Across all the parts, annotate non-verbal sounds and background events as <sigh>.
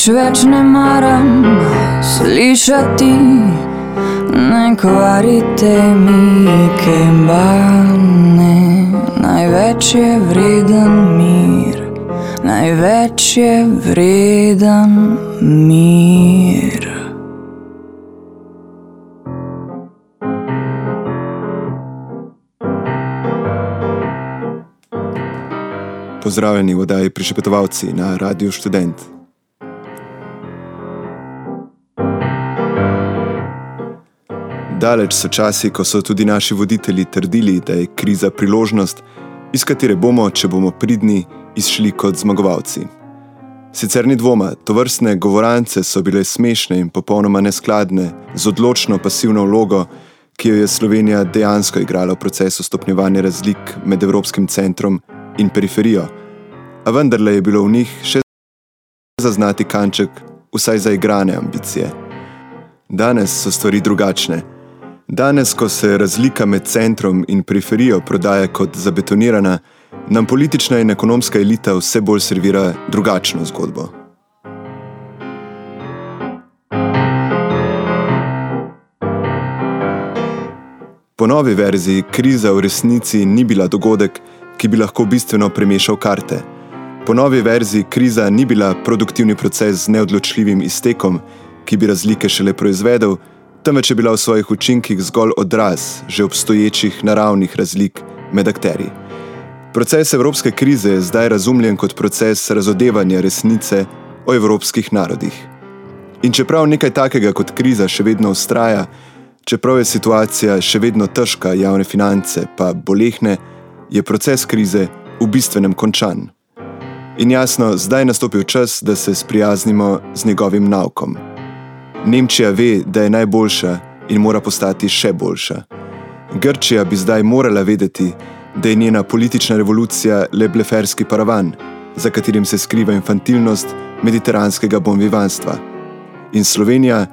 Nič več ne maram slišati, ne kvarite mi kembane. Največ je vreden mir, največ je vreden mir. Pozdravljeni v oddaji Prišepetovalci na Radiu Student. Daleč so časi, ko so tudi naši voditelji trdili, da je kriza priložnost, iz katere bomo, če bomo pridni, izšli kot zmagovalci. Sicer ni dvoma, to vrstne govorance so bile smešne in popolnoma neskladne z odločno pasivno vlogo, ki jo je Slovenija dejansko igrala v procesu stopnjevanja razlik med Evropskim centrom in periferijo. A vendarle je bilo v njih še zaznati kanček vsaj za igrane ambicije. Danes so stvari drugačne. Danes, ko se razlika med centrom in periferijo prodaja kot zabetonirana, nam politična in ekonomska elita vse bolj servira drugačno zgodbo. Po novi verziji kriza v resnici ni bila dogodek, ki bi lahko bistveno premešal karte. Po novi verziji kriza ni bila produktivni proces z neodločljivim iztekom, ki bi razlike šele proizvedel, temveč je bila v svojih učinkih zgolj odraz že obstoječih naravnih razlik med akteri. Proces evropske krize je zdaj razumljen kot proces razodevanja resnice o evropskih narodih. In čeprav nekaj takega kot kriza še vedno ustraja, čeprav je situacija še vedno težka, javne finance pa bolehne, je proces krize v bistvenem končan. In jasno, zdaj je nastopil čas, da se sprijaznimo z njegovim naukom. Nemčija ve, da je najboljša in mora postati še boljša. Grčija bi zdaj morala vedeti, da je njena politična revolucija le bleferski paravan, za katerim se skriva infantilnost mediteranskega bonvivanstva. In Slovenija,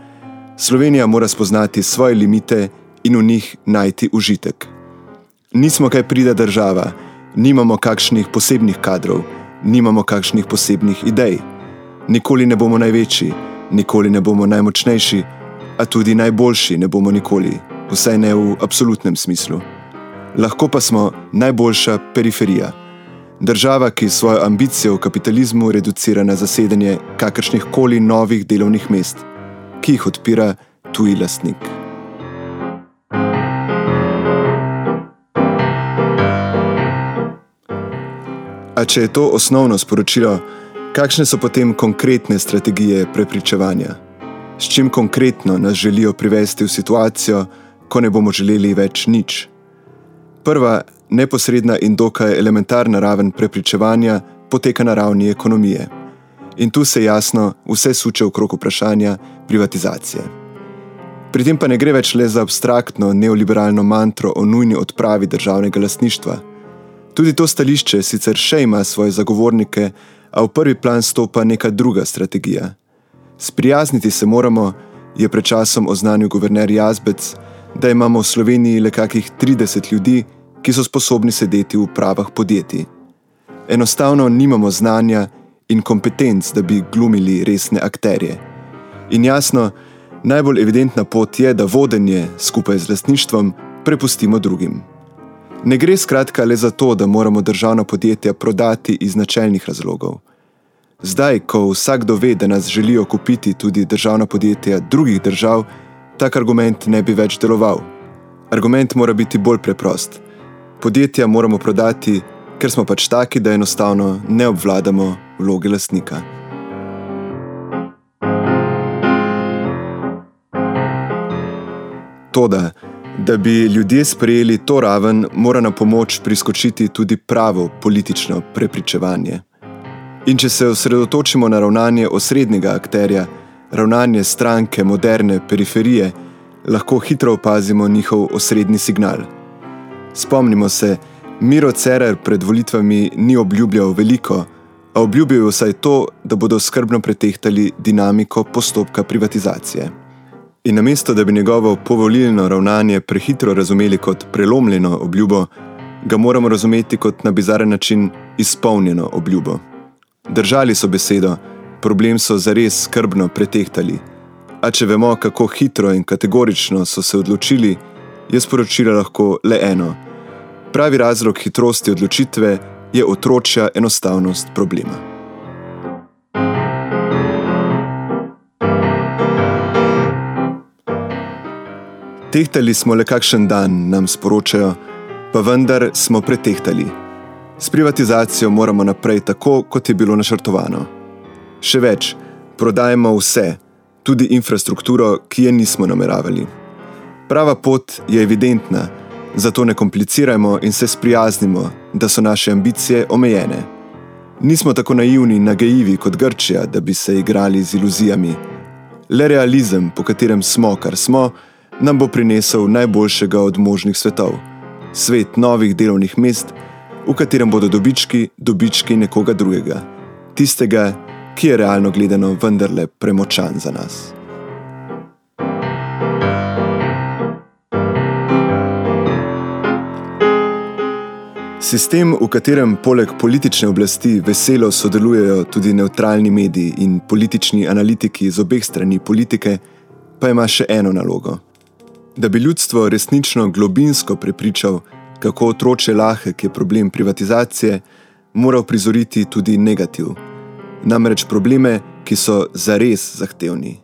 Slovenija mora spoznati svoje limite in v njih najti užitek. Nismo kaj prida država, nimamo kakšnih posebnih kadrov, nimamo kakšnih posebnih idej. Nikoli ne bomo največji, nikoli ne bomo najmočnejši, a tudi najboljši ne bomo nikoli, vsaj ne v absolutnem smislu. Lahko pa smo najboljša periferija. Država, ki svojo ambicijo v kapitalizmu reducira na zasedanje kakršnih koli novih delovnih mest, ki jih odpira tuji lastnik. A če je to osnovno sporočilo, kakšne so potem konkretne strategije prepričevanja? S čim konkretno nas želijo privesti v situacijo, ko ne bomo želeli več nič? Prva, neposredna in dokaj elementarna raven prepričevanja poteka na ravni ekonomije. In tu se jasno vse suče okrog vprašanja privatizacije. Pri tem pa ne gre več le za abstraktno neoliberalno mantro o nujni odpravi državnega lasništva. Tudi to stališče sicer še ima svoje zagovornike, a v prvi plan stopa neka druga strategija. Sprijazniti se moramo, je pred časom oznanil guverner Jazbec, da imamo v Sloveniji le kakih 30 ljudi, ki so sposobni sedeti v upravah podjetij. Enostavno nimamo znanja in kompetenc, da bi glumili resne akterje. In jasno, najbolj evidentna pot je, da vodenje skupaj z lastništvom prepustimo drugim. Ne gre skratka le za to, da moramo državna podjetja prodati iz načelnih razlogov. Zdaj, ko vsakdo ve, da nas želijo kupiti tudi državna podjetja drugih držav, tak argument ne bi več deloval. Argument mora biti bolj preprost. Podjetja moramo prodati, ker smo pač taki, da enostavno ne obvladamo vloge lastnika. Toda, da bi ljudje sprejeli to raven, mora na pomoč priskočiti tudi pravo politično prepričevanje. In če se osredotočimo na ravnanje osrednjega akterja, ravnanje stranke moderne periferije, lahko hitro opazimo njihov osrednji signal. Spomnimo se, Miro Cerar pred volitvami ni obljubljal veliko, a obljubil je vsaj to, da bodo skrbno pretehtali dinamiko postopka privatizacije. In namesto, da bi njegovo povolilno ravnanje prehitro razumeli kot prelomljeno obljubo, ga moramo razumeti kot na bizaren način izpolnjeno obljubo. Držali so besedo, problem so zares skrbno pretehtali. A če vemo, kako hitro in kategorično so se odločili, je sporočila lahko le eno: pravi razlog hitrosti odločitve je otročja enostavnost problema. Tehtali smo le kakšen dan, nam sporočajo, pa vendar smo pretehtali. S privatizacijo moramo naprej tako, kot je bilo načrtovano. Še več, prodajemo vse, tudi infrastrukturo, ki je nismo nameravali. Prava pot je evidentna, zato ne komplicirajmo in se sprijaznimo, da so naše ambicije omejene. Nismo tako naivni in nagajivi kot Grčija, da bi se igrali z iluzijami. Le realizem, po katerem smo, kar smo, nam bo prinesel najboljšega od možnih svetov: svet novih delovnih mest, v katerem bodo dobički, dobički nekoga drugega, tistega, ki je realno gledano vendarle premočan za nas. Sistem, v katerem poleg politične oblasti veselo sodelujejo tudi neutralni mediji in politični analitiki z obeh strani politike, pa ima še eno nalogo. Da bi ljudstvo resnično globinsko prepričal, kako otroče lahek je problem privatizacije, mora prizoriti tudi negativ. Namreč probleme, ki so zares zahtevni.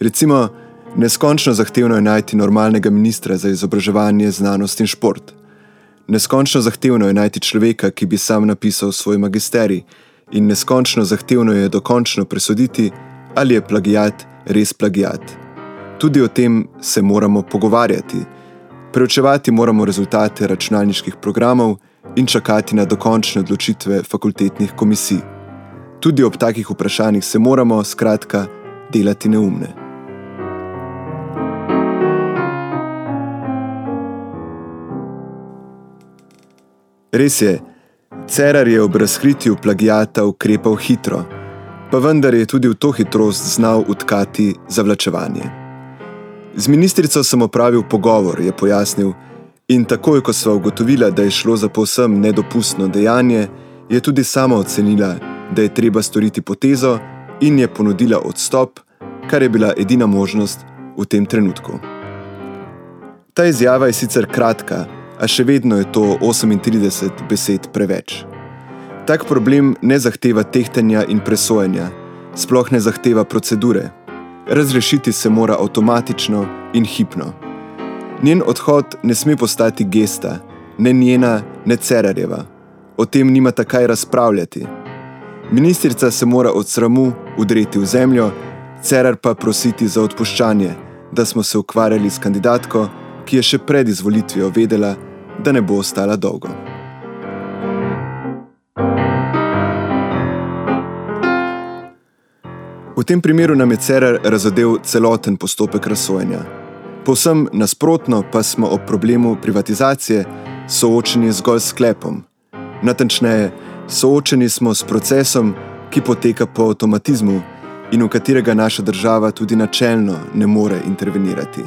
Recimo, neskončno zahtevno je najti normalnega ministra za izobraževanje, znanost in šport. Neskončno zahtevno je najti človeka, ki bi sam napisal svoj magisterij, in neskončno zahtevno je dokončno presoditi, ali je plagiat res plagiat. Tudi o tem se moramo pogovarjati. Preučevati moramo rezultate računalniških programov in čakati na dokončne odločitve fakultetnih komisij. Tudi ob takih vprašanjih se moramo, skratka, delati neumne. Res je, Cerar je ob razkritju plagijata ukrepal hitro, pa vendar je tudi v to hitrost znal utkati zavlačevanje. Z ministrico sem opravil pogovor, je pojasnil, in takoj, ko sva ugotovila, da je šlo za povsem nedopustno dejanje, je tudi sama ocenila, da je treba storiti potezo in je ponudila odstop, kar je bila edina možnost v tem trenutku. Ta izjava je sicer kratka, a še vedno je to 38 besed preveč. Tak problem ne zahteva tehtanja in presojanja, sploh ne zahteva procedure. Razrešiti se mora avtomatično in hipno. Njen odhod ne sme postati gesta, ne njena, ne cerarjeva. O tem nima takaj razpravljati. Ministrica se mora od sramu udreti v zemljo, cerar pa prositi za odpuščanje, da smo se ukvarjali s kandidatko, ki je še pred izvolitvijo vedela, da ne bo ostala dolgo. V tem primeru nam je Cerar razodel celoten postopek razsojenja. Povsem nasprotno pa smo ob problemu privatizacije soočeni zgolj s sklepom. Natančneje, soočeni smo s procesom, ki poteka po avtomatizmu in v katerega naša država tudi načelno ne more intervenirati.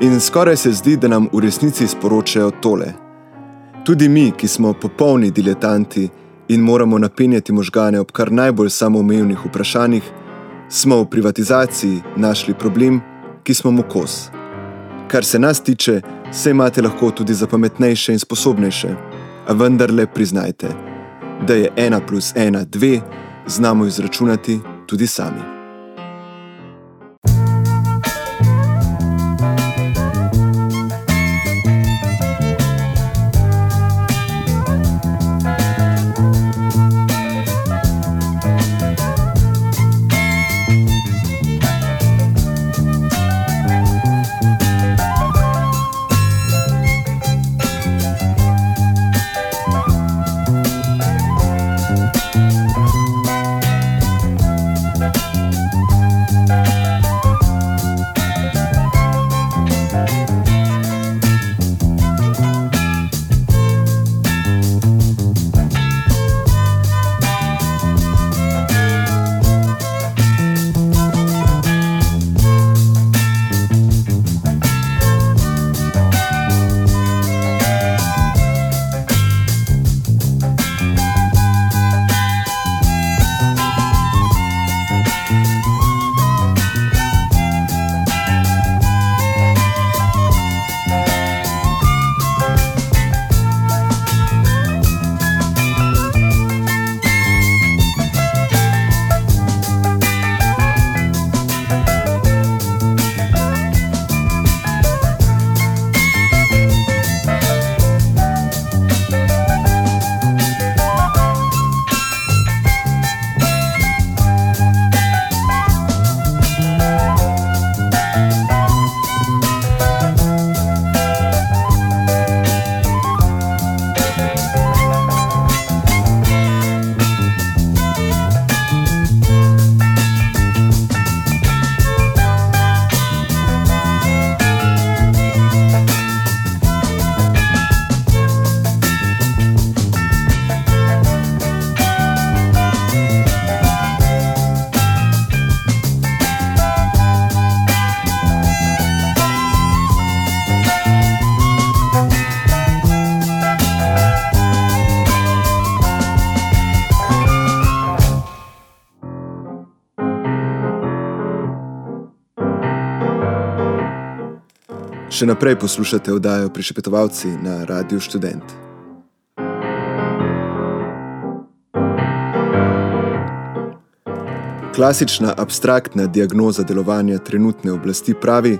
In skoraj se zdi, da nam v resnici sporočajo tole. Tudi mi, ki smo popolni diletanti in moramo napenjati možgane ob kar najbolj samoumevnih vprašanjih, smo v privatizaciji našli problem, ki smo mu kos. Kar se nas tiče, se imate lahko tudi za pametnejše in sposobnejše, a vendarle priznajte, da je ena plus ena dve, znamo izračunati tudi sami. Še naprej poslušate oddajo Prišepetovalci na Radiu Student. Klasična abstraktna diagnoza delovanja trenutne oblasti pravi,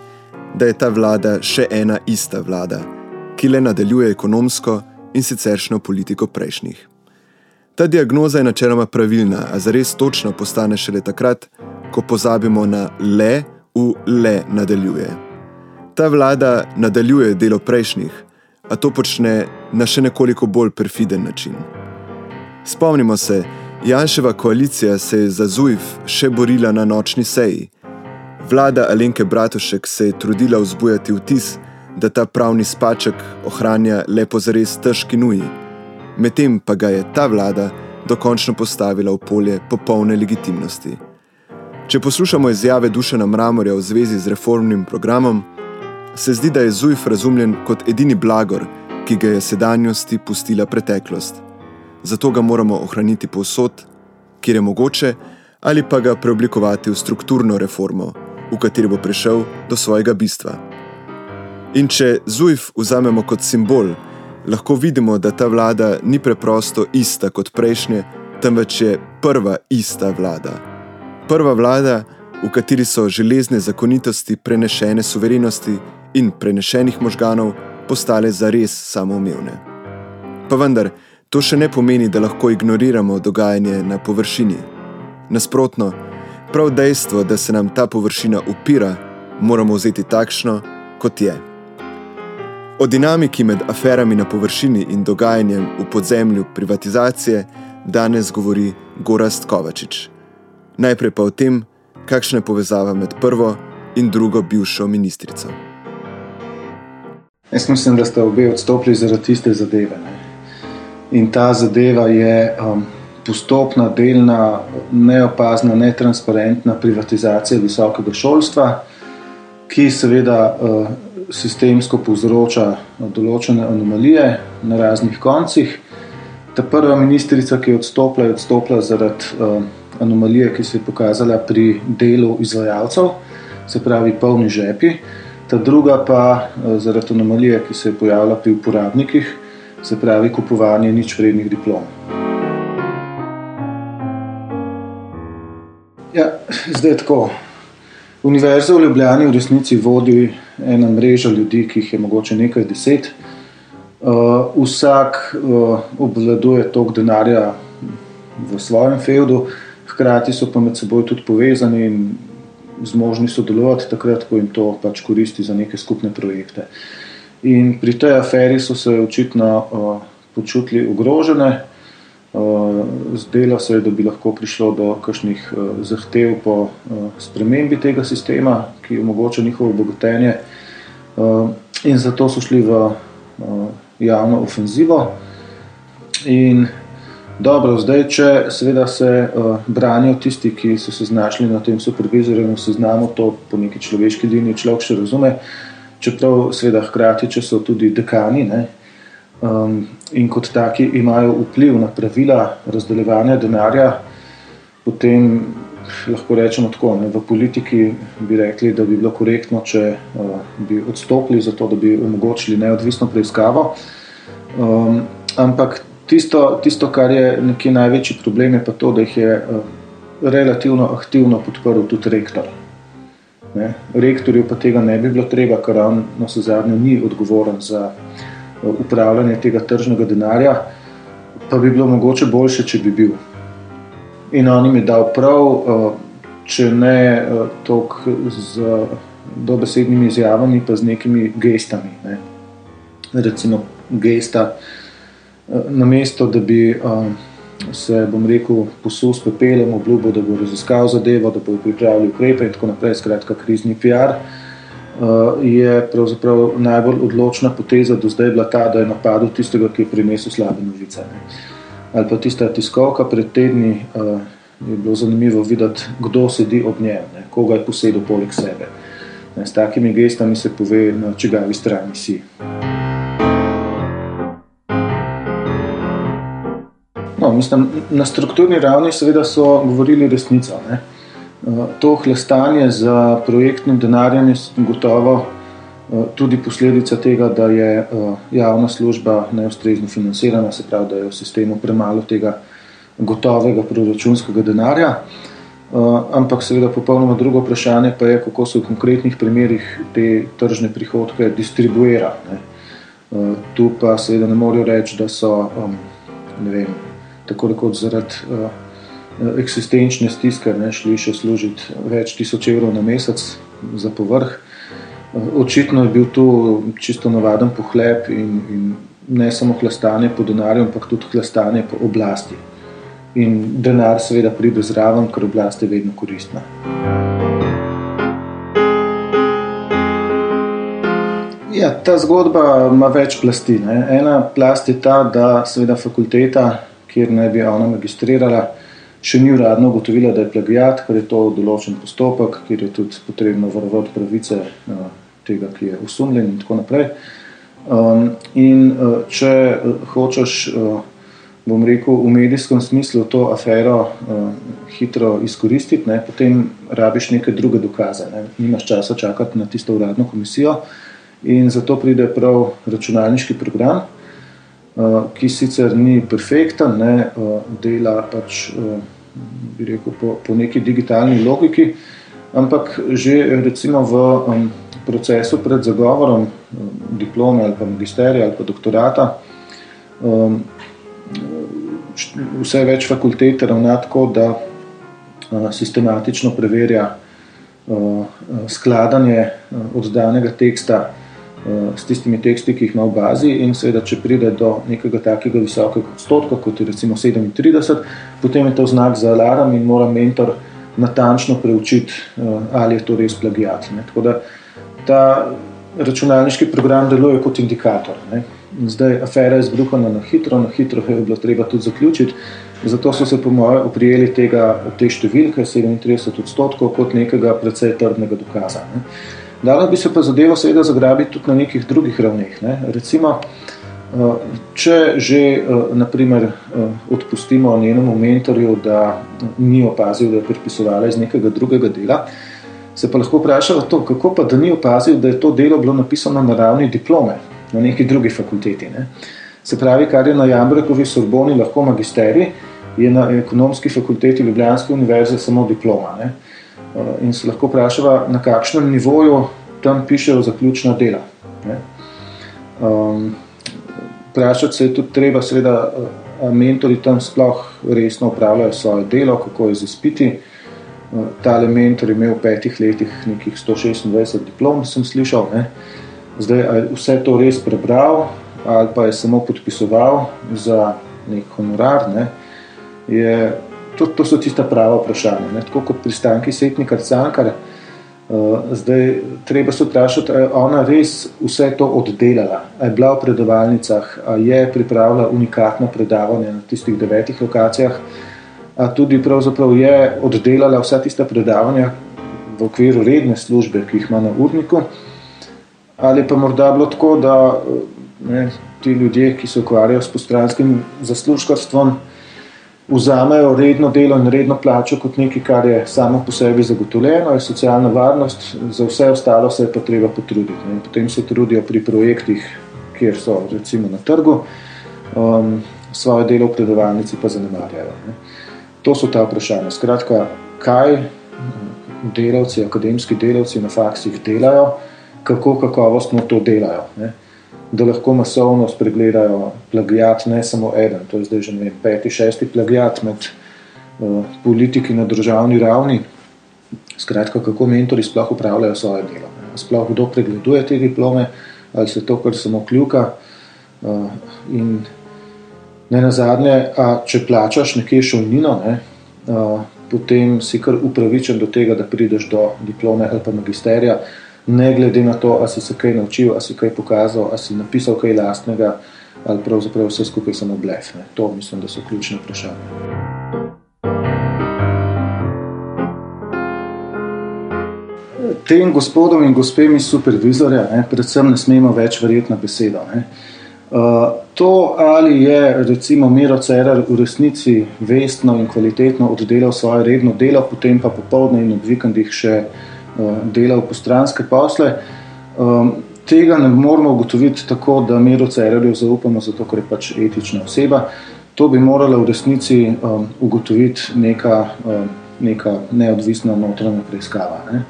da je ta vlada še ena ista vlada, ki le nadaljuje ekonomsko in siceršno politiko prejšnjih. Ta diagnoza je načeloma pravilna, a zares točno postane šele takrat, ko pozabimo na le v le nadaljuje ta vlada nadaljuje delo prejšnjih, a to počne na še nekoliko bolj perfiden način. Spomnimo se, Janševa koalicija se je za ZUIF še borila na nočni seji. Vlada Alenke Bratušek se je trudila vzbujati vtis, da ta pravni spaček ohranja lepo zares težki nuji, medtem pa ga je ta vlada dokončno postavila v polje popolne legitimnosti. Če poslušamo izjave Dušena Mramorja v zvezi z reformnim programom, se zdi, da je Zujf razumljen kot edini blagor, ki ga je sedanjosti pustila preteklost. Zato ga moramo ohraniti povsod, kjer je mogoče, ali pa ga preoblikovati v strukturno reformo, v kateri bo prišel do svojega bistva. In če Zujf vzamemo kot simbol, lahko vidimo, da ta vlada ni preprosto ista kot prejšnje, temveč je prva ista vlada. Prva vlada, v kateri so železne zakonitosti prenešene suverenosti in prenešenih možganov postale zares samoumevne. Pa vendar, to še ne pomeni, da lahko ignoriramo dogajanje na površini. Nasprotno, prav dejstvo, da se nam ta površina upira, moramo vzeti takšno, kot je. O dinamiki med aferami na površini in dogajanjem v podzemlju privatizacije danes govori Gorast Kovačič. Najprej pa o tem, kakšna je povezava med prvo in drugo bivšo ministrico. Jaz mislim, da ste obe odstopili zaradi tiste zadeve. Ne. In ta zadeva je um, postopna, delna, neopazna, netransparentna privatizacija visokega šolstva, ki seveda uh, sistemsko povzroča določene anomalije na raznih koncih. Ta prva ministrica, ki je odstopila, je odstopila zaradi uh, anomalije, ki se je pokazala pri delu izvajalcev, se pravi, polni žepi ta druga pa eh, zaradi anomalije, ki se je pojavila pri uporabnikih, se pravi kupovanje nič vrednih diplom. Ja, zdaj tako. Univerza v Ljubljani v resnici vodi ena mreža ljudi, ki jih je mogoče nekaj deset. Uh, vsak uh, obvladuje tok denarja v svojem feudu, hkrati so pa med seboj tudi povezani in zmožni sodelovati takrat, ko jim to pač koristi za neke skupne projekte. In pri tej aferi so se očitno uh, počutili ogrožene. Uh, zdelo se je, da bi lahko prišlo do kakšnih uh, zahtev po uh, spremembi tega sistema, ki omogoča njihovo obogatenje. Uh, in zato so šli v uh, javno ofenzivo. In Dobro, zdaj, če seveda se uh, branijo tisti, ki so se znašli na tem supervizorju, seznamu to po neki človeški liniji, človek še razume, čeprav seveda hkrati, če so tudi dekani ne, um, in kot taki imajo vpliv na pravila razdeljevanja denarja, potem lahko rečemo tako, ne, v politiki bi rekli, da bi bilo korektno, če uh, bi odstopili za to, da bi omogočili neodvisno preiskavo. Um, ampak Tisto, tisto, kar je nekje največji problem, je pa to, da jih je uh, relativno aktivno podprl tudi rektor. Ne? Rektorju pa tega ne bi bilo treba, ker on na vse zadnje ni odgovoren za uh, upravljanje tega tržnega denarja, pa bi bilo mogoče boljše, če bi bil. In on jim je dal prav, uh, če ne toliko z dobesednimi izjavami, pa z nekimi gestami. Ne? Recimo gesta. Eh, na mesto, da bi uh, se, bom rekel, posul s pepelom, obljubil, da bo raziskal zadevo, da bo pripravil ukrepe in tako naprej, skratka, krizni PR, eh, je pravzaprav najbolj odločna poteza do zdaj bila ta, da je napadel tistega, ki je prinesel slabe novice. Ali pa tista tiskovka pred tedni. Je bilo zanimivo videti, kdo sedi ob njem, ne, koga je posedel poleg sebe. Ne, s takimi gestami se pove, na čigavi strani si. Mislim, na strukturni ravni seveda so govorili resnico. Ne. Eh, to hlastanje za projektnim denarjem je gotovo tudi posledica tega, da je javna služba neustrezno financirana, se pravi, da je v sistemu premalo tega gotovega proračunskega denarja. Ampak, seveda, popolnoma drugo vprašanje pa je, kako se v konkretnih primerih te tržne prihodke distribuira. Ne. Tu pa seveda ne morejo reči, da so vem, tako rekoč zaradi eksistenčne stiske ne, šli še služiti več tisoč evrov na mesec za povrh. Očitno je bil tu čisto navaden pohlep in, in ne samo hlastanje po denarju, ampak tudi hlastanje po oblasti. In denar seveda pride zraven, ker oblast je vedno koristna. Ja, ta zgodba ima več plasti. Ne. Ena plast je ta, da seveda fakulteta, kjer naj bi ona magistrirala, še ni uradno ugotovila, da je plagiat, ker je to določen postopek, kjer je tudi potrebno varovati pravice tega, ki je usumljen in tako naprej. Um, in uh, če uh, hočeš, uh, bom rekel, v medijskem smislu to afero uh, hitro izkoristiti, ne, potem rabiš neke druge dokaze. Ne. Nimaš časa čakati na tisto uradno komisijo in zato pride prav računalniški program, ki sicer ni perfekten, ne, uh, dela pač, uh, bi rekel, po, po neki digitalni logiki, ampak že recimo v procesu pred zagovorom diplome ali pa magisterija ali pa doktorata. Vse več fakultet ravna tako, da sistematično preverja skladanje oddanega teksta s tistimi teksti, ki jih ima v bazi, in seveda, če pride do nekega takega visokega odstotka, kot je recimo 37, potem je to znak za alarm in mora mentor natančno preučiti, uh, ali je to res plagiat. Ne. Tako da ta računalniški program deluje kot indikator. Ne. Zdaj, afera je zbruhana na hitro, na hitro je bilo treba tudi zaključiti. Zato so se, po mojem, oprijeli tega, te številke, 37 odstotkov, kot nekega precej trdnega dokaza. Ne. Dalo bi se pa zadevo seveda zagrabiti tudi na nekih drugih ravneh. Ne. Recimo, če že naprimer, odpustimo njenemu mentorju, da ni opazil, da je prepisovala iz nekega drugega dela, se pa lahko vprašamo, to, kako pa da ni opazil, da je to delo bilo napisano na ravni diplome na neki drugi fakulteti. Ne? Se pravi, kar je na Jambrekovi Sorboni lahko magisterij, je na ekonomski fakulteti Ljubljanske univerze samo diploma. Ne? In se lahko vprašava, na kakšnem nivoju tam pišejo zaključna dela. Ne? Um, vprašati se je tudi treba, seveda, mentori tam sploh resno upravljajo svoje delo, kako je z izpiti. Ta mentor je imel v petih letih nekih 126 diplom, sem slišal. Ne. Zdaj, je vse to res prebral ali pa je samo podpisoval za nek honorar. Ne. Je, to, to so tista prava vprašanja. Ne. Tako kot pristanki Setnika Cankar. Zdaj, treba se vprašati, ali je ona res vse to oddelala, ali je bila v predavalnicah, ali je pripravila unikatna predavanja na tistih devetih lokacijah tudi pravzaprav je oddelala vsa tista predavanja v okviru redne službe, ki jih ima na urniku. Ali pa morda bilo tako, da ne, ti ljudje, ki se ukvarjajo s postranskim zaslužkarstvom, vzamejo redno delo in redno plačo kot nekaj, kar je samo po sebi zagotovljeno, je socialna varnost, za vse ostalo se je pa treba potruditi. Ne. Potem se trudijo pri projektih, kjer so recimo na trgu, um, svoje delo v predavalnici pa zanemarjajo. Ne. To so ta vprašanja. Skratka, kaj delavci, akademski delavci na faksih delajo, kako kakovostno to delajo. Ne? Da lahko masovno spregledajo plagiat, ne samo eden, to je zdaj že vem, peti, šesti plagiat med uh, politiki na državni ravni. Skratka, kako mentori sploh upravljajo svoje delo. Ne? Sploh kdo pregleduje te diplome, ali se to kar samo kljuka. Uh, in Ne na zadnje, a če plačaš nekje šolnino, ne, a, potem si kar upravičen do tega, da prideš do diplome ali pa magisterija, ne glede na to, ali si se kaj naučil, ali si kaj pokazal, ali si napisal kaj lastnega, ali pravzaprav vse skupaj samo blef. Ne. To mislim, da so ključne vprašanja. Tem gospodom in gospem iz supervizorja, ne, predvsem ne smemo več verjeti na besedo. Ne. Uh, to, ali je recimo Miro Cerar v resnici vestno in kvalitetno oddelal svoje redno delo, potem pa popoldne in ob vikendih še uh, delal postranske posle, um, tega ne moramo ugotoviti tako, da Miro Cererju zaupamo, zato ker je pač etična oseba. To bi morala v resnici um, ugotoviti neka, um, neka neodvisna notranja preiskava. Ne.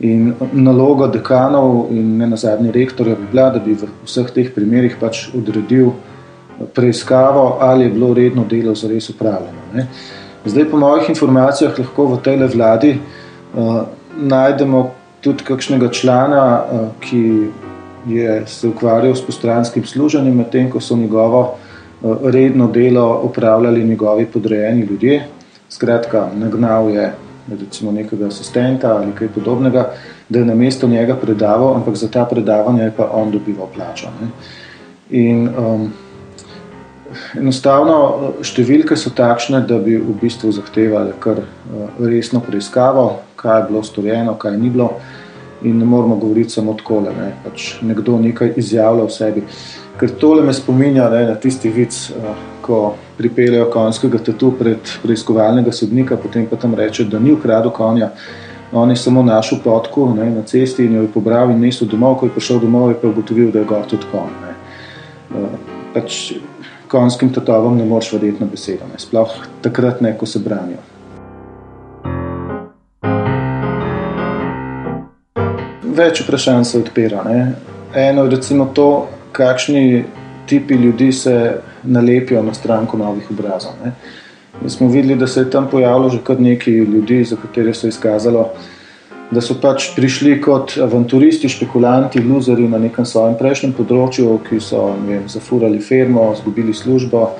In naloga dekanov in ne nazadnje rektorja bi bila, da bi v vseh teh primerih pač odredil preiskavo, ali je bilo redno delo zares upravljeno. Ne. Zdaj, po mojih informacijah, lahko v tej vladi uh, najdemo tudi kakšnega člana, uh, ki je se ukvarjal s postranskim služenjem, medtem ko so njegovo uh, redno delo upravljali njegovi podrejeni ljudje. Skratka, nagnal je recimo nekega asistenta ali kaj podobnega, da je na mesto njega predaval, ampak za ta predavanja je pa on dobival plačo. Ne. In um, enostavno številke so takšne, da bi v bistvu zahtevali kar uh, resno preiskavo, kaj je bilo storjeno, kaj ni bilo. In ne moramo govoriti samo tako, da ne, pač nekdo nekaj izjavlja o sebi. Ker tole me spominja ne, na tisti vic, uh, ko pripeljejo konjskega tatu pred preiskovalnega sodnika, potem pa tam reče, da ni ukradel konja. On je samo našel potko ne, na cesti in jo je pobral in nesel domov. Ko je prišel domov, je pa ugotovil, da je gor tudi konj. Uh, pač konjskim tatovom ne moreš verjeti na besedo, ne. sploh takrat ne, ko se branijo. Več vprašanj se odpira. Ne. Eno je recimo to, kakšni tipi ljudi se nalepijo na stranko novih obrazov. Ne. Mi smo videli, da se je tam pojavilo že kar nekaj ljudi, za katere se je izkazalo, da so pač prišli kot avanturisti, špekulanti, luzeri na nekem svojem prejšnjem področju, ki so vem, zafurali firmo, izgubili službo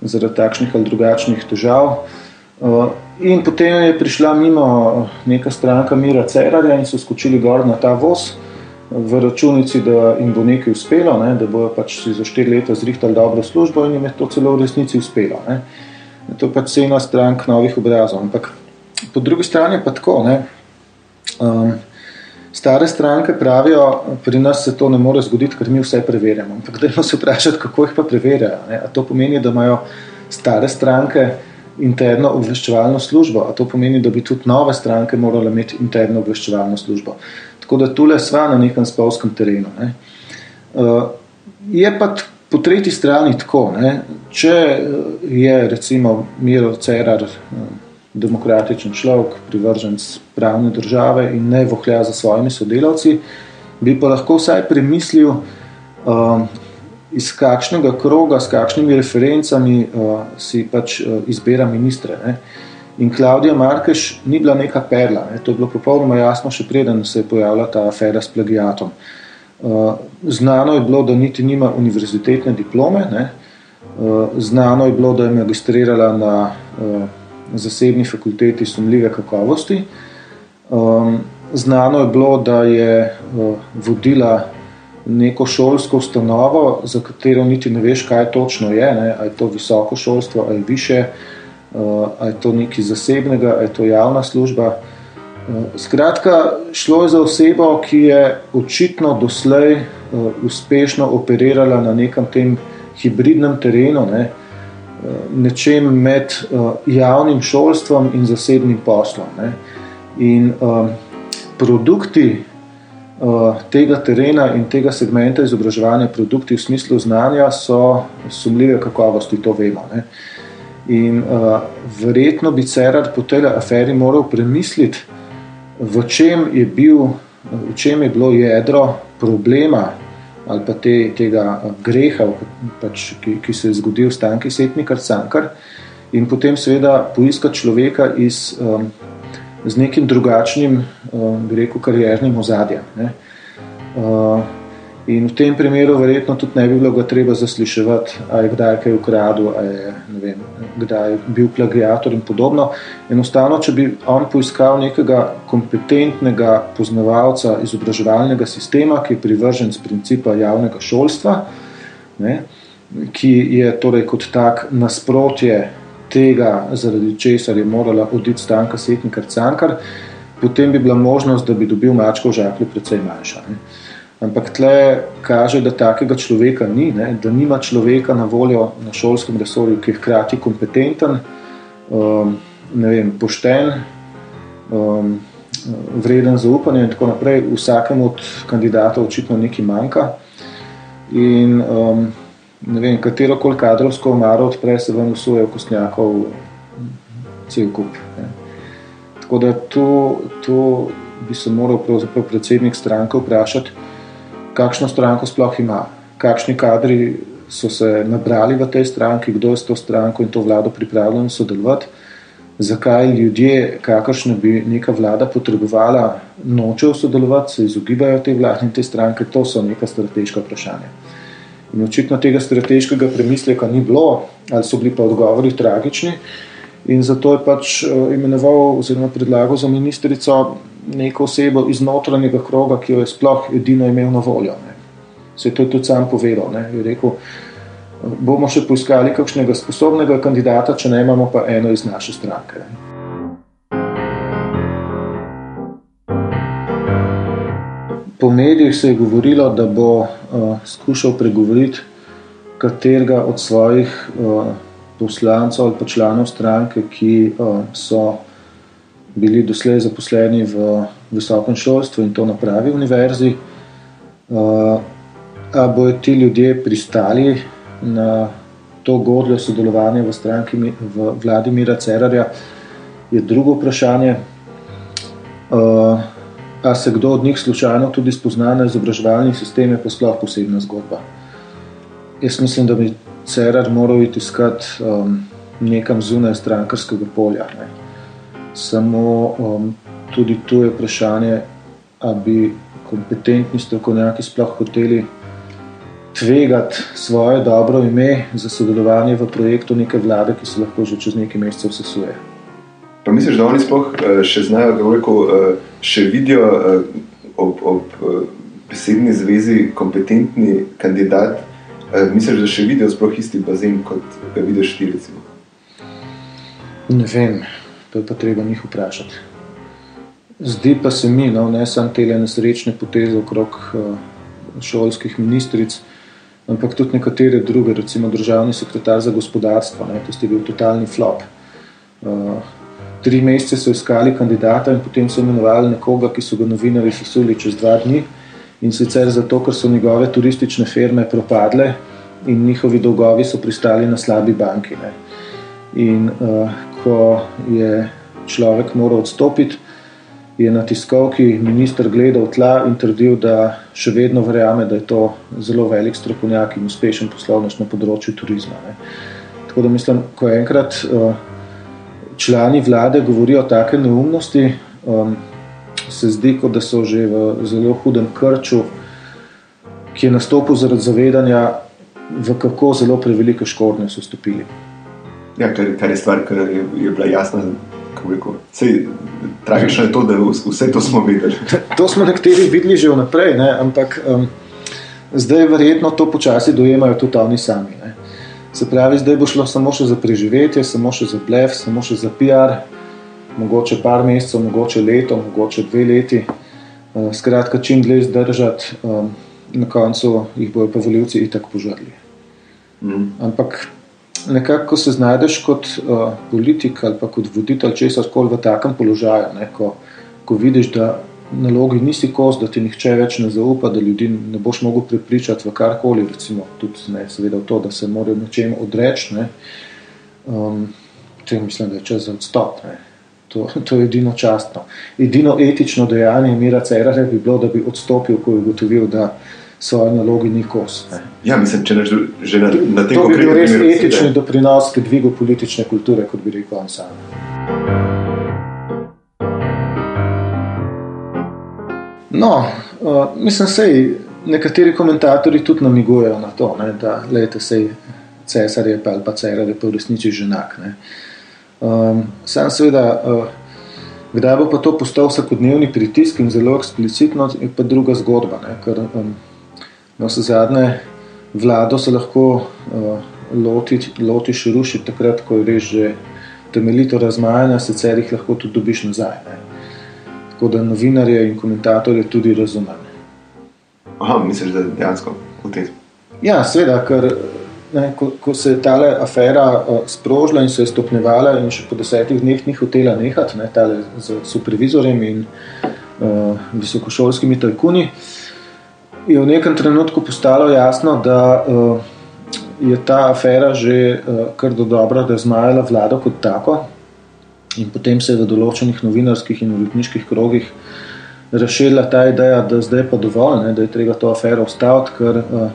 zaradi takšnih ali drugačnih težav. Uh, in potem je prišla mimo neka stranka Mira Cerarja in so skočili gor na ta voz v računici, da jim bo nekaj uspelo, ne, da bodo pač si za štiri leta zrihtali dobro službo in jim je to celo v resnici uspelo. Ne. To je pač cena strank novih obrazov. Ampak po drugi strani pa tako. Ne, um, stare stranke pravijo, pri nas se to ne more zgoditi, ker mi vse preverjamo. Ampak dajmo se vprašati, kako jih pa preverjajo. Ne. A to pomeni, da imajo stare stranke interno obveščevalno službo, a to pomeni, da bi tudi nove stranke morale imeti interno obveščevalno službo. Tako da tukaj smo na nekem spolskem terenu. Ne. Uh, je pa po tretji strani tako, ne, če uh, je recimo Miro Cerar uh, demokratičen človek, privržen pravne države in ne vohlja za svojimi sodelavci, bi pa lahko vsaj premislil, uh, iz kakšnega kroga, s kakšnimi referencami uh, si pač uh, izbira ministre. Ne. In Klaudija Markeš ni bila neka perla, ne. to je bilo popolnoma jasno, še preden se je pojavila ta afera s plagiatom. Uh, znano je bilo, da niti nima univerzitetne diplome, ne. Uh, znano je bilo, da je magistrirala na uh, zasebni fakulteti sumljive kakovosti. Um, znano je bilo, da je uh, vodila neko šolsko ustanovo, za katero niti ne veš, kaj točno je, ne. ali je to visoko šolstvo ali više. Uh, ali je to nekaj zasebnega, ali je to javna služba. Uh, skratka, šlo je za osebo, ki je očitno doslej uh, uspešno operirala na nekem tem hibridnem terenu, ne, nečem med javnim šolstvom in zasebnim poslom. Ne. In um, produkti tega terena in tega segmenta izobraževanja, produkti v smislu znanja, so sumljive kakovosti, to vemo. Ne. In uh, verjetno bi Cerar po tej aferi moral premisliti, v čem je, bil, v čem je bilo jedro problema ali pa te, tega greha, pač, ki, ki se je zgodil s tanki Setnikar Cankar, in potem seveda poiskati človeka iz, um, z nekim drugačnim, um, bi rekel, kariernim ozadjem. Uh, In v tem primeru, verjetno, tudi ne bi bilo treba zasliševati, ali je kdaj kaj ukradel, ali je vem, kdaj bil plagiator in podobno. Enostavno, če bi on poiskal nekega kompetentnega poznavalca izobraževalnega sistema, ki je privržen z principa javnega šolstva, ne, ki je torej kot tak nasprotje tega, zaradi česar je morala oditi stanka Setnikar Cankar, potem bi bila možnost, da bi dobil mačko v žaklju precej manjša. Ne. Ampak tle kaže, da takega človeka ni, ne? da nima človeka na voljo na šolskem resorju, ki je hkrati kompetenten, um, vem, pošten, um, vreden zaupanja in tako naprej. Vsakemu od kandidatov očitno nekaj manjka. In um, ne vem, katero koli kadrovsko omaro odpre, se vam usuje v kostnjakov cel kup. Ne. Tako da to, to bi se moral predsednik stranke vprašati, kakšno stranko sploh ima, kakšni kadri so se nabrali v tej stranki, kdo je s to stranko in to vlado pripravljen sodelovati zakaj ljudje, kakršne bi neka vlada potrebovala, nočejo sodelovati, se izogibajo te vlade in te stranke, to so neka strateška vprašanja. In očitno tega strateškega premisleka ni bilo, ali so bili pa odgovori tragični. In zato je pač eh, imenoval oziroma predlagal za ministrico neko osebo iz notranjega kroga, ki jo je sploh edino imel na voljo. Ne. Se je to tudi sam povedal. Ne. Je rekel, bomo še poiskali kakšnega sposobnega kandidata, če ne imamo pa eno iz naše stranke. Po medijih se je govorilo, da bo uh, skušal pregovoriti katerega od svojih uh, poslancev ali pa članov stranke, ki uh, so bili doslej zaposleni v visokem šolstvu in to na pravi univerzi. Uh, a bojo ti ljudje pristali na to godljo sodelovanje v stranki v vladi Mira Cerarja, je drugo vprašanje. Uh, a se kdo od njih slučajno tudi spozna na izobraževalni sistem, je pa sploh posebna zgodba. Jaz mislim, da bi Cerar moral iti iskat um, nekam zunaj strankarskega polja. Ne. Samo um, tudi tu je vprašanje, ali bi kompetentni strokovnjaki sploh hoteli tvegati svoje dobro ime za sodelovanje v projektu neke vlade, ki se lahko že čez nekaj mesecev sesuje. Pa misliš, da oni sploh eh, še znajo, da veliko eh, še vidijo eh, ob, ob besedni zvezi kompetentni kandidat? Misliš, da še vidijo sploh isti bazen, kot ga vidiš ti? Recimo? Ne vem, to je pa treba njih vprašati. Zdi pa se mi, no, ne samo te nesrečne poteze okrog šolskih ministric, ampak tudi nekatere druge, recimo državni sekretar za gospodarstvo, ne, to je bil totalni flop. Uh, tri mesece so iskali kandidata in potem so imenovali nekoga, ki so ga novinari sesuli čez dva dni in sicer zato, ker so njegove turistične firme propadle in njihovi dolgovi so pristali na slabi banki. Ne. In uh, ko je človek moral odstopiti, je na tiskovki minister gledal tla in trdil, da še vedno verjame, da je to zelo velik strokovnjak in uspešen poslovnež na področju turizma. Ne. Tako da mislim, ko enkrat uh, člani vlade govorijo take neumnosti, um, se zdi, kot da so že v zelo hudem krču, ki je nastopil zaradi zavedanja, v kako zelo prevelike škornje so stopili. Ja, kar, kar je stvar, ki je, je bila jasna Sej, tragično je to, da vse to smo videli. to smo nekateri videli že vnaprej, ne? ampak um, zdaj verjetno to počasi dojemajo tudi oni sami. Ne? Se pravi, zdaj bo šlo samo še za preživetje, samo še za blef, samo še za PR, mogoče par mesecev, mogoče leto, mogoče dve leti. Uh, skratka, čim dlje zdržati, um, na koncu jih bojo pa voljivci itak požrli. Mm. Ampak nekako se znajdeš kot uh, politik ali pa kot voditelj česar koli v takem položaju, ne, ko, ko vidiš, da nalogi nisi kos, da ti nihče več ne zaupa, da ljudi ne boš mogel prepričati v karkoli, recimo tudi ne, seveda v to, da se morajo nečem odreči, ne, um, te mislim, da je čas za odstop. To, to je edino častno. Edino etično dejanje Mira Cerare bi bilo, da bi odstopil, ko je ugotovil, da svoje naloge ni kos. Ne. Ja, mislim, če neš že na, na tem mestu. To bi bil res etični doprinos k dvigu politične kulture, kot bi rekel on sam. No, uh, mislim, da nekateri komentatorji tudi namigujejo na to, ne, da lejte, sej, cesar je pa ali pa cesar je pa v resnici ženak. Um, sam seveda, uh, kdaj bo pa to postal vsakodnevni pritisk in zelo eksplicitno, je pa druga zgodba. Ne, ker, um, Na vse zadnje, vlado se lahko uh, lotiš loti rušiti takrat, ko je res že temeljito razmajanje, sicer jih lahko tudi dobiš nazaj. Ne. Tako da novinarje in komentatorje tudi razumem. Aha, misliš, da je dejansko v tem? Ja, seveda, ker ne, ko, ko se je ta afera uh, sprožila in se je stopnevala, in še po desetih dneh ni hotela nehati, ne, tale z supervizorjem in uh, visokošolskimi tajkuni, je v nekem trenutku postalo jasno, da uh, je ta afera že uh, kar do dobro, da je zmajala vlado kot tako. In potem se je v določenih novinarskih in uredniških krogih razširila ta ideja, da zdaj pa dovolj, ne, da je treba to afero ustaviti, ker uh,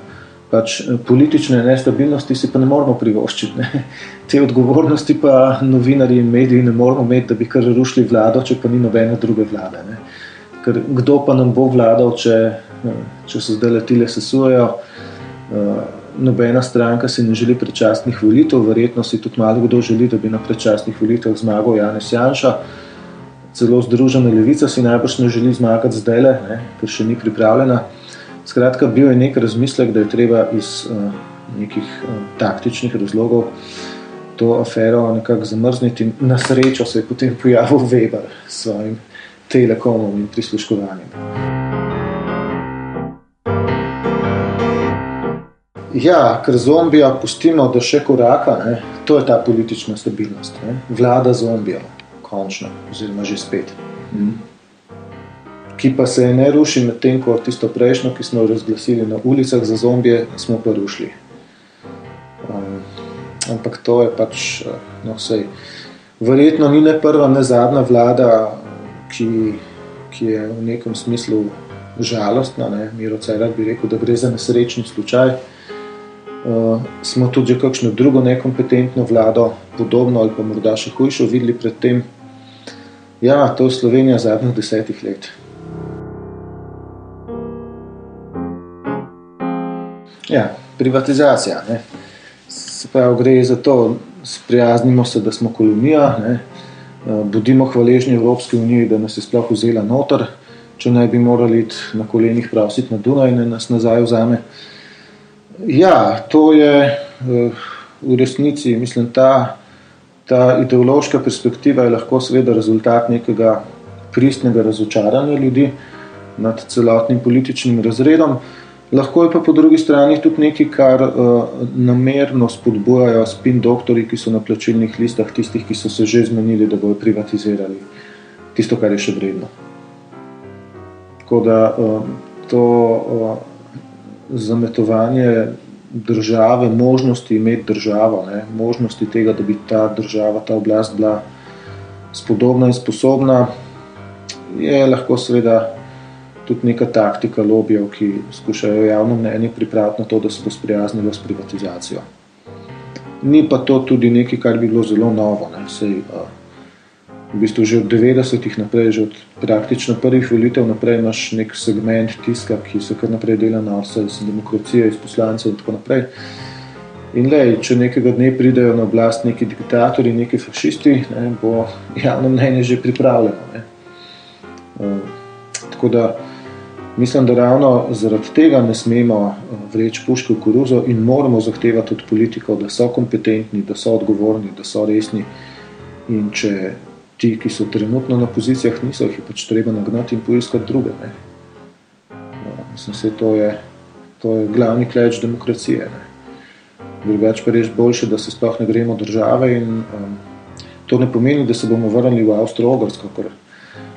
pač politične nestabilnosti si pa ne moramo privoščiti. Ne. <laughs> Te odgovornosti pa novinari in mediji ne moramo imeti, da bi kar rušili vlado, če pa ni nobene druge vlade. Ne. Ker kdo pa nam bo vladal, če, če se zdaj letile sesujejo. Uh, nobena stranka si ne želi predčasnih volitev, verjetno si tudi malo kdo želi, da bi na predčasnih volitvah zmagal Janez Janša. Celo Združena levica si najbrž ne želi zmagati zdaj, ker še ni pripravljena. Skratka, bil je nek razmislek, da je treba iz uh, nekih uh, taktičnih razlogov to afero nekako zamrzniti. Na srečo se je potem pojavil Weber s svojim telekomom in prisluškovanjem. Ja, ker zombija pustimo, da še koraka, ne, to je ta politična stabilnost. Ne. Vlada zombijo, končno, oziroma že spet. Mm ki pa se ne ruši med tem, ko tisto prejšnjo, ki smo razglasili na ulicah za zombije, smo pa rušili. Um, ampak to je pač, eh, no, vsej. Verjetno ni ne prva, ne zadnja vlada, ki, ki je v nekem smislu žalostna. Ne? Miro Cerar bi rekel, da gre za nesrečni slučaj. Uh, smo tudi že kakšno drugo nekompetentno vlado, podobno ali pa morda še hujšo, videli predtem. Ja, to je Slovenija zadnjih desetih let. Ja, privatizacija. Ne. Se pravi, gre za to, sprijaznimo se, da smo kolonija, ne. Eh, bodimo hvaležni Evropski uniji, da nas je sploh vzela noter, če ne bi morali na kolenih prositi na Dunaj in nas nazaj vzame. Ja, to je eh, v resnici, mislim, ta, ta ideološka perspektiva je lahko seveda rezultat nekega pristnega razočaranja ljudi nad celotnim političnim razredom. Lahko je pa po drugi strani tudi nekaj, kar uh, namerno spodbujajo spin doktori, ki so na plačilnih listah tistih, ki so se že zmenili, da bodo privatizirali tisto, kar je še vredno. Tako da uh, to uh, zametovanje države, možnosti imeti državo, ne, možnosti tega, da bi ta država, ta oblast bila spodobna in sposobna, je lahko seveda tudi neka taktika lobijev, ki skušajo javno mnenje pripraviti na to, da se bo sprijaznilo s privatizacijo. Ni pa to tudi nekaj, kar bi bilo zelo novo. Sej, uh, v bistvu že od 90-ih naprej, že od praktično prvih volitev naprej, imaš nek segment tiska, ki se kar naprej dela na vse, iz demokracije, iz poslancev in tako naprej. In le, če nekega dne pridejo na oblast neki diktatori, neki fašisti, ne, bo javno mnenje že pripravljeno. Ne. Uh, tako da Mislim, da ravno zaradi tega ne smemo vreči puške v koruzo in moramo zahtevati od politikov, da so kompetentni, da so odgovorni, da so resni. In če ti, ki so trenutno na pozicijah, niso, jih pač treba nagnati in poiskati druge. Ne. No, mislim, da to je, to je glavni kleč demokracije. Ne. Drugač pa reč boljše, da se sploh ne gremo države. In, um, to ne pomeni, da se bomo vrnili v Avstralijo,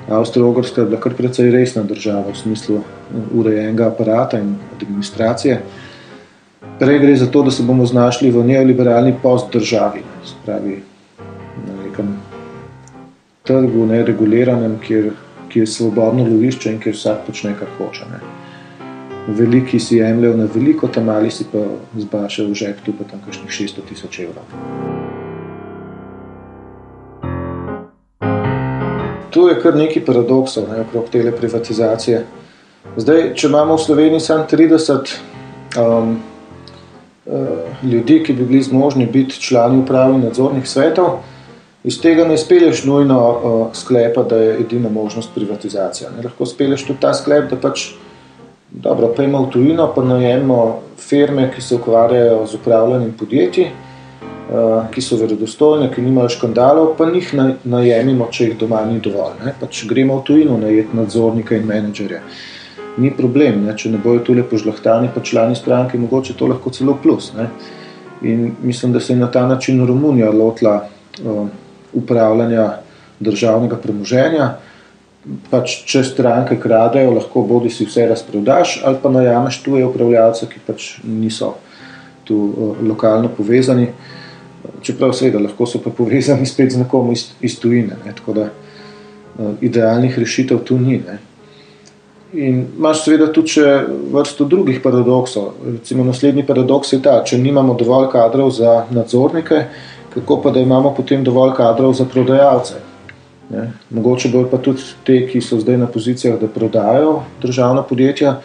Avstrija-Ogrska je bila kar precej resna država v smislu uh, urejenega aparata in administracije. Prej gre za to, da se bomo znašli v neoliberalni post-državi, spravi na nekem trgu, nereguliranem, kjer, kjer je svobodno lovišče in kjer vsak počne, kar hoče. Ne. Veliki si jemljajo na veliko, tam mali si pa zbašajo v žep, tu pa tam kakšnih 600 tisoč evrov. tu je kar nekaj paradoksov ne, okrog te privatizacije. Zdaj, če imamo v Sloveniji samo 30 um, uh, ljudi, ki bi bili zmožni biti člani upravi nadzornih svetov, iz tega ne speleš nujno uh, sklepa, da je edina možnost privatizacija. Ne. Lahko speleš tudi ta sklep, da pač dobro, pojmo v tujino, pa najemimo firme, ki se ukvarjajo z upravljanjem podjetij. Eh, ki so verodostojne, ki nimajo škandalov, pa jih najemimo, če jih doma ni dovolj. Ne? Pač gremo v tujino najeti nadzornike in menedžerje. Ni problem, ne? če ne bojo tukaj požlahtani, pa člani stranke, mogoče to lahko celo plus. Ne? In mislim, da se je na ta način Romunija lotila uh, upravljanja državnega premoženja. Pač, če stranke kradejo, lahko bodi si vse razprodaš, ali pa najameš tuje upravljalce, ki pač niso tu uh, lokalno povezani. Čeprav, seveda, lahko so pa povezani <laughs> spet z nekom iz, iz tujine. Ne? Tako da uh, idealnih rešitev tu ni. Ne? In imaš seveda tudi vrsto drugih paradoksov. Recimo naslednji paradoks je ta, če nimamo dovolj kadrov za nadzornike, kako pa da imamo potem dovolj kadrov za prodajalce. Ne? Mogoče bojo pa tudi te, ki so zdaj na pozicijah, da prodajajo državna podjetja,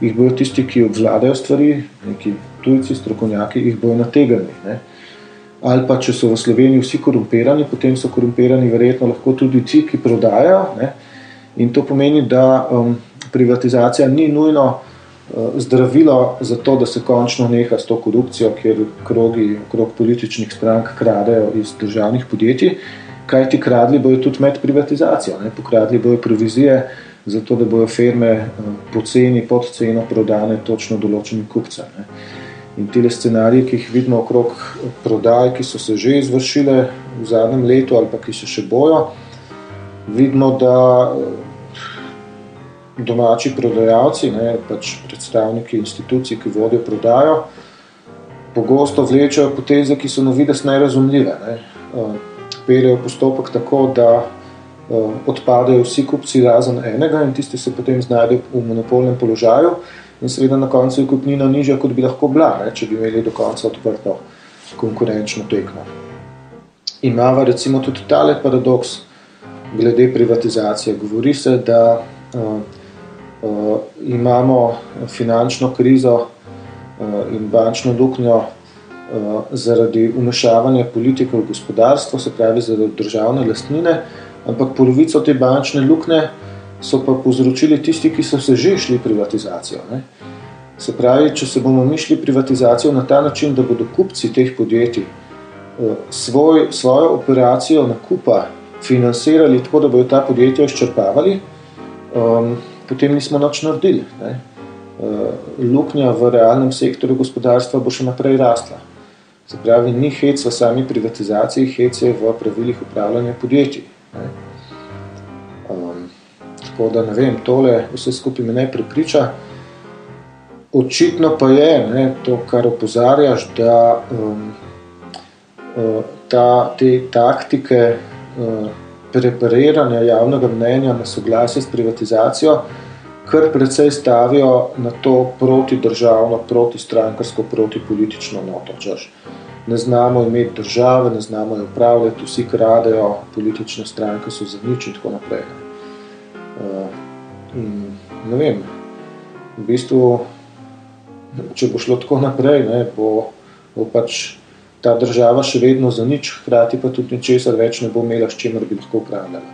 jih bojo tisti, ki obvladajo stvari, neki tujci, strokovnjaki, jih bojo nategnili. Ali pa če so v Sloveniji vsi korumpirani, potem so korumpirani verjetno lahko tudi ti, ki prodajajo. Ne? In to pomeni, da um, privatizacija ni nujno zdravilo za to, da se končno neha s to korupcijo, kjer krogi okrog političnih strank kradejo iz državnih podjetij, kaj ti kradli bojo tudi med privatizacijo, ne? pokradli bojo provizije, zato da bojo firme uh, poceni, pod ceno prodane točno določenim kupcem. In te scenarije, ki jih vidimo okrog prodaj, ki so se že izvršile v zadnjem letu ali pa ki se še bojo, vidimo, da domači prodajalci, ne, pač predstavniki institucij, ki vodijo prodajo, pogosto vlečejo poteze, ki so na vides najrazumljive. Ne. Peljejo postopek tako, da odpadejo vsi kupci razen enega in tisti se potem znajdejo v monopolnem položaju in seveda na koncu je kupnina nižja, kot bi lahko bila, ne, če bi imeli do konca odprto konkurenčno tekmo. Imava recimo tudi tale paradoks glede privatizacije. Govori se, da uh, imamo finančno krizo uh, in bančno luknjo uh, zaradi umešavanja politike v gospodarstvo, se pravi zaradi državne lastnine, ampak polovico te bančne luknje so pa povzročili tisti, ki so se že šli privatizacijo. Ne? Se pravi, če se bomo mi šli privatizacijo na ta način, da bodo kupci teh podjetij svoj, svojo operacijo nakupa financirali tako, da bodo ta podjetja izčrpavali, um, potem nismo noč naredili. Ne. Uh, luknja v realnem sektorju gospodarstva bo še naprej rasla. Se pravi, ni hec v sami privatizaciji, hec je v pravilih upravljanja podjetij. Ne. Um, tako da ne vem, tole vse skupaj me ne prepriča. Očitno pa je ne, to, kar opozarjaš, da um, ta, te taktike uh, prepariranja javnega mnenja na soglasje s privatizacijo, kar precej stavijo na to protidržavno, protistrankarsko, protipolitično noto. Češ. Ne znamo imeti države, ne znamo jo upravljati, vsi kradejo, politične stranke so za nič in tako naprej. In, ne vem, v bistvu, če bo šlo tako naprej, ne, bo, bo pač ta država še vedno za nič, hkrati pa tudi ničesar več ne bo imela, s čimer bi lahko upravljala.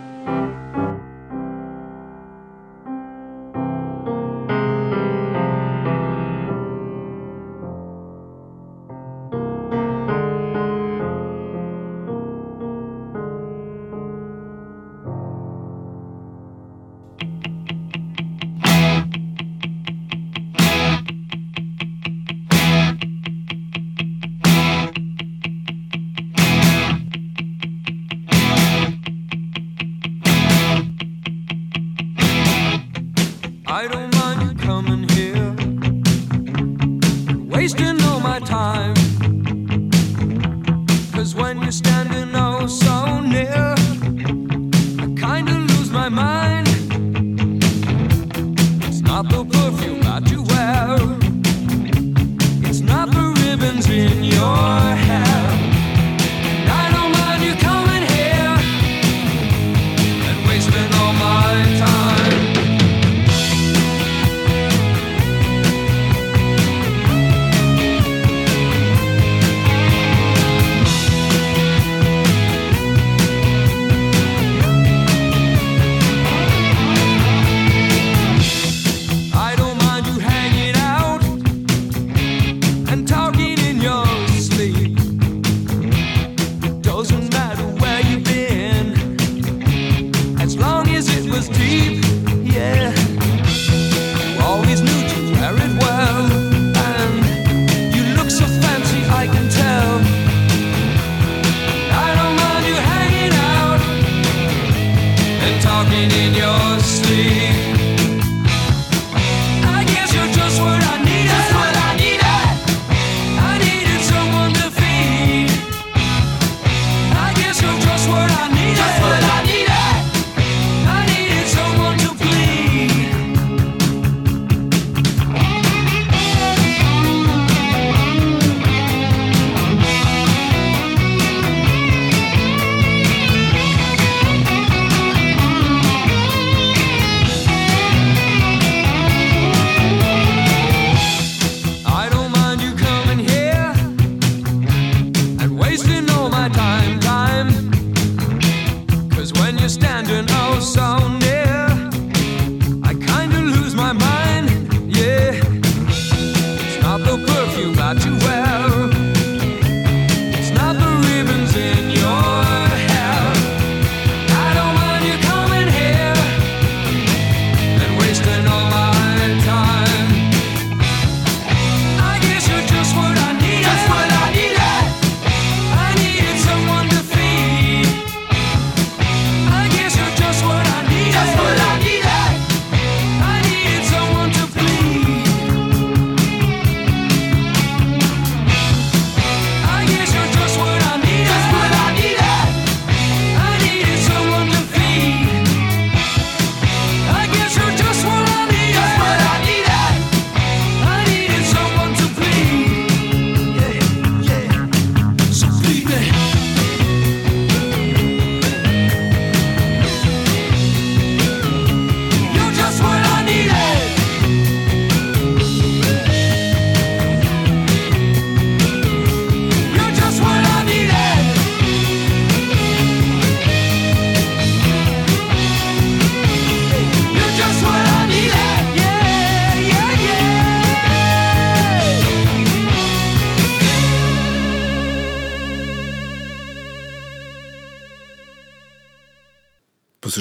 Oh.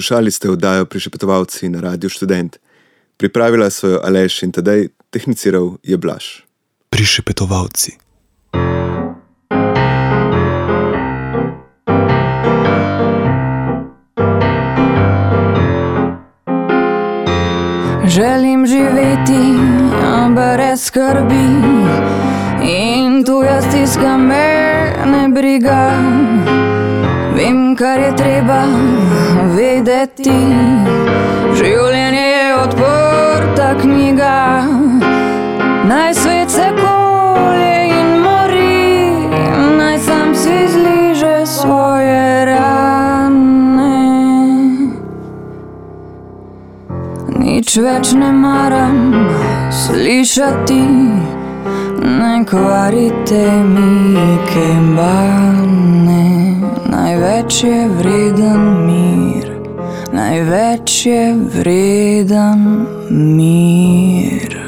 Poslušali ste oddajo Prišepetovalci na Radiu Student. Pripravila so jo Aleš in tedaj tehniciral je Blaž. Prišepetovalci. Želim živeti brez skrbi in tu jaz tiskam me ne briga. Vem, kar je treba vedeti. Življenje je odprta knjiga, naj svet se kolje in mori, naj sam si zliže svoje rane. Nič več ne maram slišati, ne kvarite mi kembane. Največ je vreden mir, največ je vreden mir.